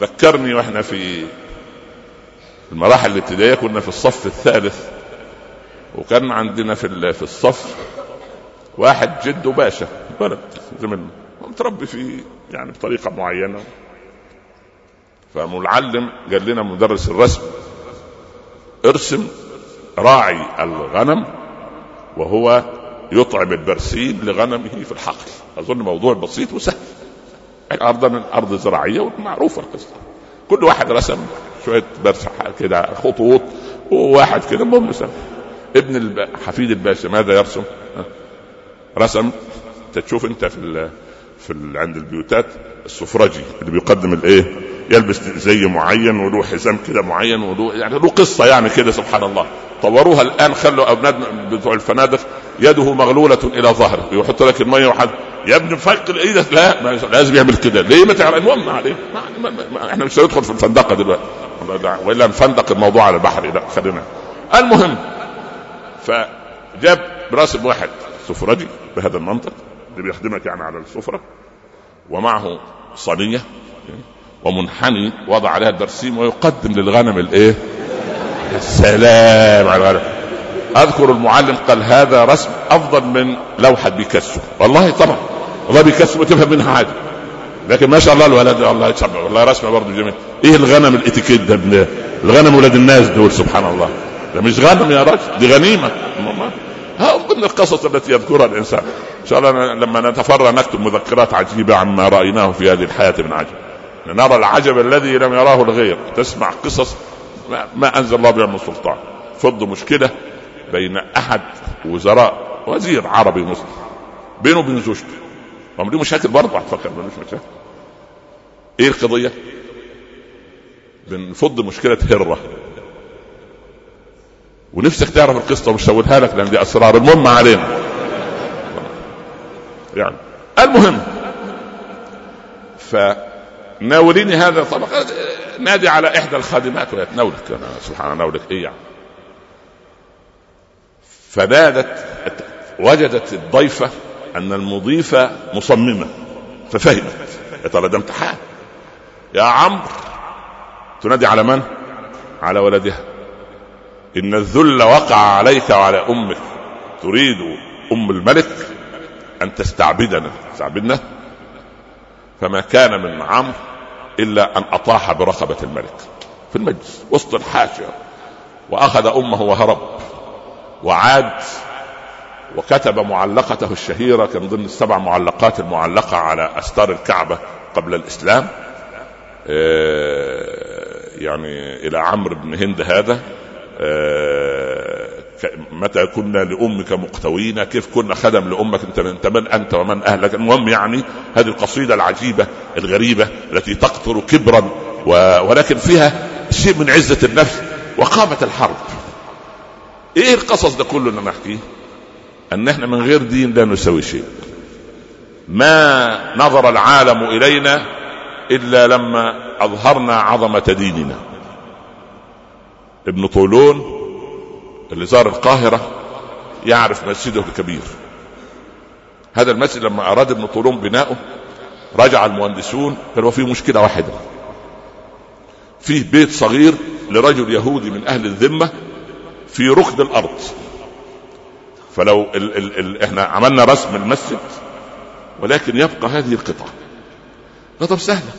ذكرني وإحنا في المراحل الابتدائية كنا في الصف الثالث وكان عندنا في في الصف واحد جده باشا ولد زمن متربي في يعني بطريقة معينة. فالمعلم قال لنا مدرس الرسم ارسم راعي الغنم وهو يطعم البرسيم لغنمه في الحقل. أظن موضوع بسيط وسهل. ارضا ارض زراعيه ومعروفة القصة. كل واحد رسم شوية برس كده خطوط وواحد كده المهم رسم ابن الب... حفيد الباشا ماذا يرسم؟ رسم تشوف انت في. في. عند البيوتات السفرجي اللي بيقدم الايه؟ يلبس زي معين وله حزام كده معين وله يعني له قصة يعني كده سبحان الله طوروها الآن خلوا أولاد بتوع الفنادق يده مغلولة إلى ظهره يحط لك المية وحد يا ابني فك إيدك لا ما لازم يعمل كده ليه ما تعرف المهم عليه ما ما ما إحنا مش هندخل في الفندقة دلوقتي والا نفندق الموضوع على البحر لا خلينا المهم فجاب براسب واحد سفرجي بهذا المنطق اللي بيخدمك يعني على السفرة ومعه صينيه ومنحني وضع عليها البرسيم ويقدم للغنم الايه؟ السلام على الغنم. أذكر المعلم قال هذا رسم أفضل من لوحة بيكاسو. والله طبعا والله بيكاسو وتفهم منها عادي لكن ما شاء الله الولد الله يسمع والله رسمه برضه جميل. إيه الغنم الإتيكيت ده الغنم ولاد الناس دول سبحان الله. ده مش غنم يا راجل دي غنيمه ها ضمن القصص التي يذكرها الإنسان. إن شاء الله لما نتفرغ نكتب مذكرات عجيبة عما رأيناه في هذه الحياة من عجب. نرى العجب الذي لم يراه الغير. تسمع قصص ما أنزل الله بها من سلطان. فض مشكلة بين أحد وزراء وزير عربي مسلم. بينه وبين زوجته. هم مشاكل برضه هتفكر مش مشاكل. إيه القضية؟ بنفض مشكلة هرة. ونفسك تعرف القصة ومش هقولها لك لأن دي أسرار المهم علينا. يعني المهم. فناوليني هذا طبعا نادي على إحدى الخادمات وهي تناولك سبحان الله ناولك إيه يعني؟ فنادت وجدت الضيفة أن المضيفة مصممة ففهمت. يا ترى ده امتحان؟ يا عمرو تنادي على من؟ على ولدها. إن الذل وقع عليك وعلى أمك. تريد أم الملك أن تستعبدنا. تستعبدنا فما كان من عمرو إلا أن أطاح برقبة الملك في المجلس وسط الحاشية وأخذ أمه وهرب. وعاد وكتب معلقته الشهيرة كان ضمن السبع معلقات المعلقة على أستار الكعبة قبل الإسلام. آه، يعني إلى عمرو بن هند هذا. متى كنا لأمك مقتوين؟ كيف كنا خدم لأمك؟ أنت من, أنت من أنت ومن أهلك؟ المهم يعني هذه القصيدة العجيبة الغريبة التي تقطر كبرا ولكن فيها شيء من عزة النفس وقامت الحرب. إيه القصص ده كله اللي أنا أن إحنا من غير دين لا نسوي شيء. ما نظر العالم إلينا إلا لما أظهرنا عظمة ديننا. ابن طولون اللي زار القاهرة يعرف مسجده الكبير. هذا المسجد لما أراد ابن طولون بناؤه رجع المهندسون قالوا فيه مشكلة واحدة. فيه بيت صغير لرجل يهودي من أهل الذمة في ركن الأرض. فلو ال ال ال إحنا عملنا رسم المسجد ولكن يبقى هذه القطعة. طب سهلة.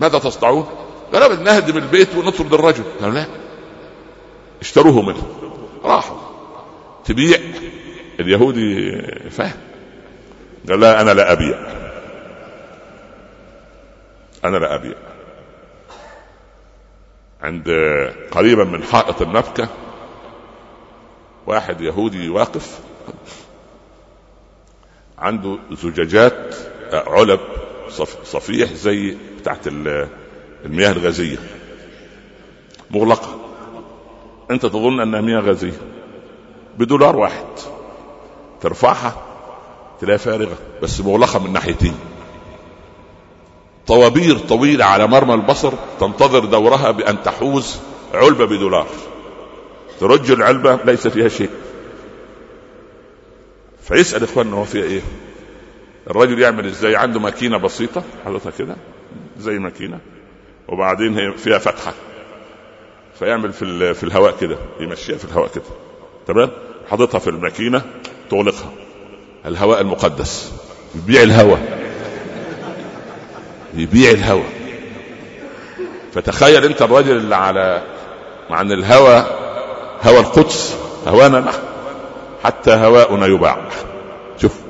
ماذا تصنعون؟ قال نهدم البيت ونطرد الرجل. قالوا لا. اشتروه منه. راحوا. تبيع. اليهودي فاهم قال لا أنا لا أبيع. أنا لا أبيع. عند قريبا من حائط النبكة واحد يهودي واقف. عنده زجاجات علب صفيح زي بتاعت المياه الغازية. مغلقة. أنت تظن انها مياه غازية بدولار واحد. ترفعها تلاقيها فارغة بس مغلقة من ناحيتين. طوابير طويلة على مرمى البصر تنتظر دورها بأن تحوز علبة بدولار. ترج العلبة ليس فيها شيء. فيسأل إخواننا هو فيها إيه؟ الرجل يعمل إزاي؟ عنده ماكينة بسيطة حاططها كده؟ زي ماكينة. وبعدين هي فيها فتحة. فيعمل في في الهواء كده يمشيها في الهواء كده. تمام؟ حاططها في الماكينة تغلقها. الهواء المقدس. يبيع الهواء. يبيع الهواء. فتخيل انت الراجل اللي على مع ان الهوى هوى القدس هوانا نحن. حتى هواؤنا يباع. شوف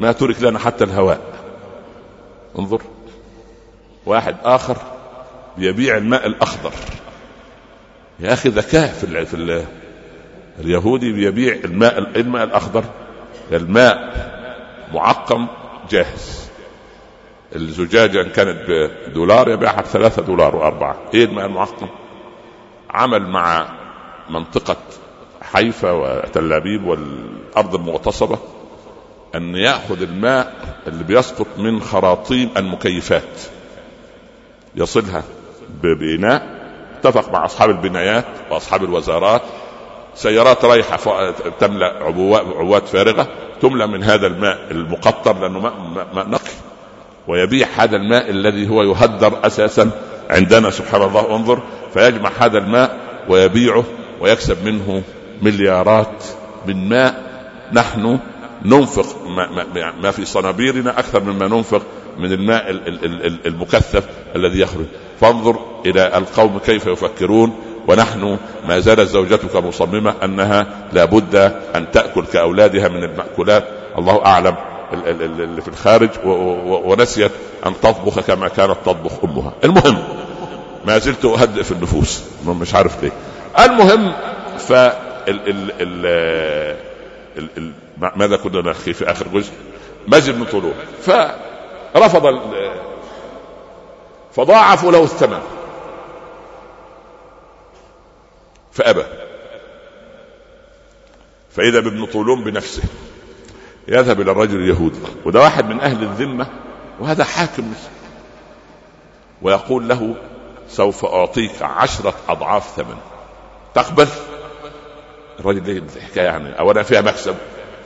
ما ترك لنا حتى الهواء. انظر. واحد آخر بيبيع الماء الأخضر. يا أخي ذكاء في في ال اليهودي بيبيع الماء الماء الأخضر. الماء معقم جاهز. الزجاجة إن كانت بدولار يبيعها بثلاثة دولار وأربعة. إيه الماء المعقم؟ عمل مع منطقة حيفا وتل أبيب والأرض المغتصبة أن يأخذ الماء اللي بيسقط من خراطيم المكيفات. يصلها بإناء اتفق مع أصحاب البنايات وأصحاب الوزارات. سيارات رايحة تملأ عبوات فارغة تملأ من هذا الماء المقطر لأنه ماء, ماء نقي ويبيع هذا الماء الذي هو يهدر أساسا عندنا. سبحان الله انظر فيجمع هذا الماء ويبيعه ويكسب منه مليارات من ماء. نحن ننفق ما, ما, ما في صنابيرنا أكثر مما ننفق من الماء المكثف الذي يخرج. فانظر إلى القوم كيف يفكرون ونحن ما زالت زوجتك مصممة أنها لابد أن تأكل كأولادها من المأكولات. الله أعلم اللي في الخارج ونسيت أن تطبخ كما كانت تطبخ أمها. المهم ما زلت أهدئ في النفوس مش عارف ليه. المهم ف ماذا كنا نحكي في آخر جزء؟ ماجد بن طلوع فرفض فضاعفوا له الثمن. فأبى. فإذا بابن طولون بنفسه يذهب إلى الرجل اليهودي وده واحد من أهل الذمة وهذا حاكم ويقول له سوف أعطيك عشرة أضعاف ثمن. تقبل؟ الراجل ليه الحكاية يعني أولا فيها مكسب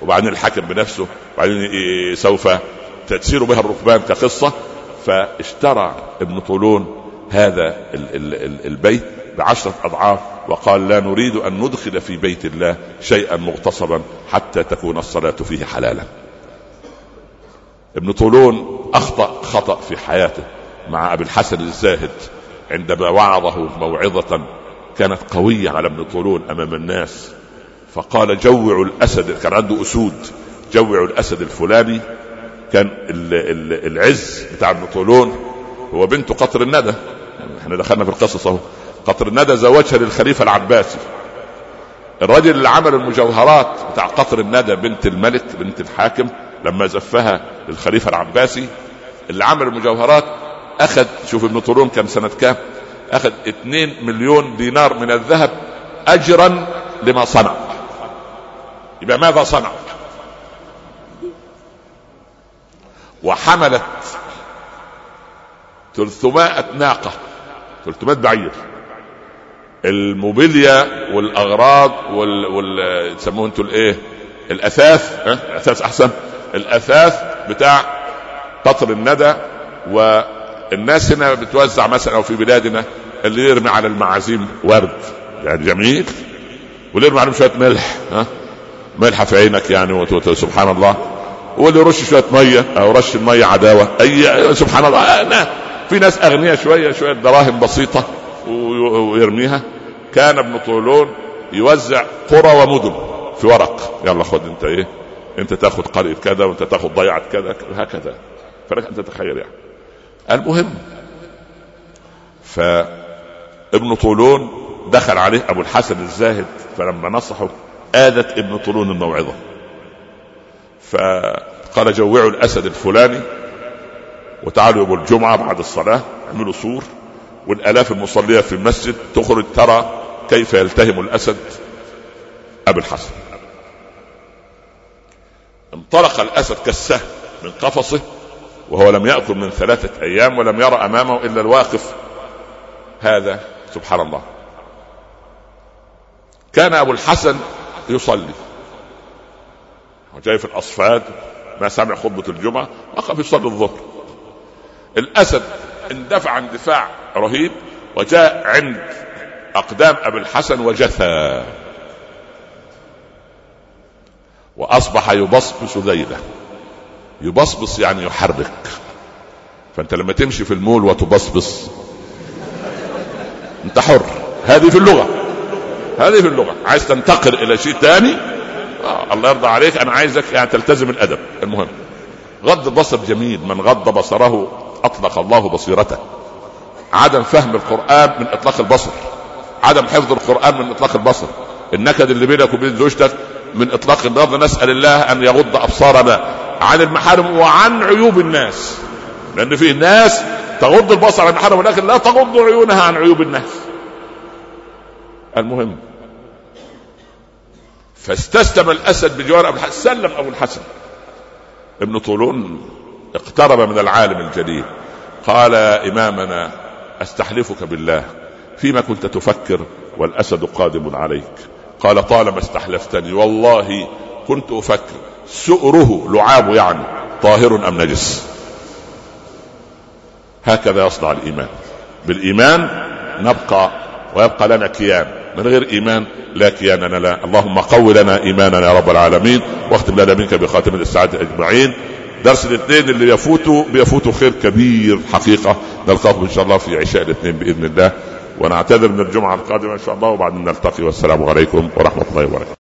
وبعدين الحاكم بنفسه وبعدين سوف تسير بها الركبان كقصة. فاشترى ابن طولون هذا البيت بعشرة أضعاف وقال لا نريد أن ندخل في بيت الله شيئا مغتصبا حتى تكون الصلاة فيه حلالا. ابن طولون أخطأ خطأ في حياته مع أبي الحسن الزاهد عندما وعظه موعظة كانت قوية على ابن طولون أمام الناس فقال جوعوا الأسد كان عنده أسود جوعوا الأسد الفلاني كان العز بتاع ابن طولون هو بنت قطر الندى. إحنا دخلنا في القصص اهو. قطر الندى زوجها للخليفة العباسي. الراجل اللي عمل المجوهرات بتاع قطر الندى بنت الملك بنت الحاكم لما زفها للخليفة العباسي اللي عمل المجوهرات أخذ شوف ابن طولون كان سنة كام أخذ 2 مليون دينار من الذهب اجرا لما صنع. يبقى ماذا صنع؟ وحملت 300 ناقة 300 بعير. الموبيليا والأغراض وال, وال... تسموه أنتوا الايه الأثاث ها؟ الأثاث أحسن. الأثاث بتاع قطر الندى والناس هنا بتوزع مثلا أو في بلادنا اللي يرمي على المعازيم ورد. يعني جميل. واللي يرمي عليهم شوية ملح ها؟ ملح في عينك يعني سبحان الله. واللي يرش شوية مية أو رش المية عداوة. أي سبحان الله في ناس أغنياء شوية شوية دراهم بسيطة ويرميها. كان ابن طولون يوزع قرى ومدن في ورق. يلا خد انت إيه؟ انت تاخد قرية كذا وانت تاخد ضيعة كذا هكذا. فلك أن تتخيل يعني. المهم فابن طولون دخل عليه أبو الحسن الزاهد فلما نصحه آذت ابن طولون الموعظة. فقال جوعوا الأسد الفلاني وتعالوا يوم الجمعة بعد الصلاة اعملوا سور والآلاف المصلية في المسجد تخرج ترى كيف يلتهم الأسد. أبي الحسن انطلق الأسد كالسهم من قفصه وهو لم يأكل من ثلاثة أيام ولم يرى أمامه إلا الواقف. هذا سبحان الله. كان أبو الحسن يصلي. وجاي في الأصفاد ما سمع خطبة الجمعة وقف يصلي الظهر. الأسد اندفع اندفاع رهيب وجاء عند أقدام أبي الحسن وجثى. وأصبح يبصبص ذيله يبصبص يعني يحرك. فأنت لما تمشي في المول وتبصبص أنت حر. هذه في اللغة. هذه في اللغة. عايز تنتقل إلى شيء ثاني الله يرضى عليك أنا عايزك يعني تلتزم الأدب. المهم غض البصر جميل من غض بصره أطلق الله بصيرته. عدم فهم القرآن من إطلاق البصر. عدم حفظ القرآن من إطلاق البصر. النكد اللي بينك وبين زوجتك من إطلاق النظر نسأل الله أن يغض أبصارنا عن المحارم وعن عيوب الناس. لأن في ناس تغض البصر عن المحارم ولكن لا تغض عيونها عن عيوب الناس. المهم فاستسلم الأسد بجوار أبو الحسن سلم أبو الحسن. ابن طولون اقترب من العالم الجليل قال يا إمامنا أستحلفك بالله. فيما كنت تفكر والأسد قادم عليك. قال طالما استحلفتني والله كنت أفكر. سؤره لعاب يعني طاهر أم نجس؟ هكذا يصنع الإيمان. بالإيمان نبقى ويبقى لنا كيان. من غير إيمان لا كيان لنا اللهم قو لنا إيماننا يا رب العالمين واختم لنا منك بخاتم السعاده أجمعين. درس الاثنين اللي يفوتوا بيفوتوا خير كبير حقيقة. نلقاكم إن شاء الله في عشاء الاثنين بإذن الله. ونعتذر من الجمعة القادمة إن شاء الله وبعدين نلتقي والسلام عليكم ورحمة الله وبركاته.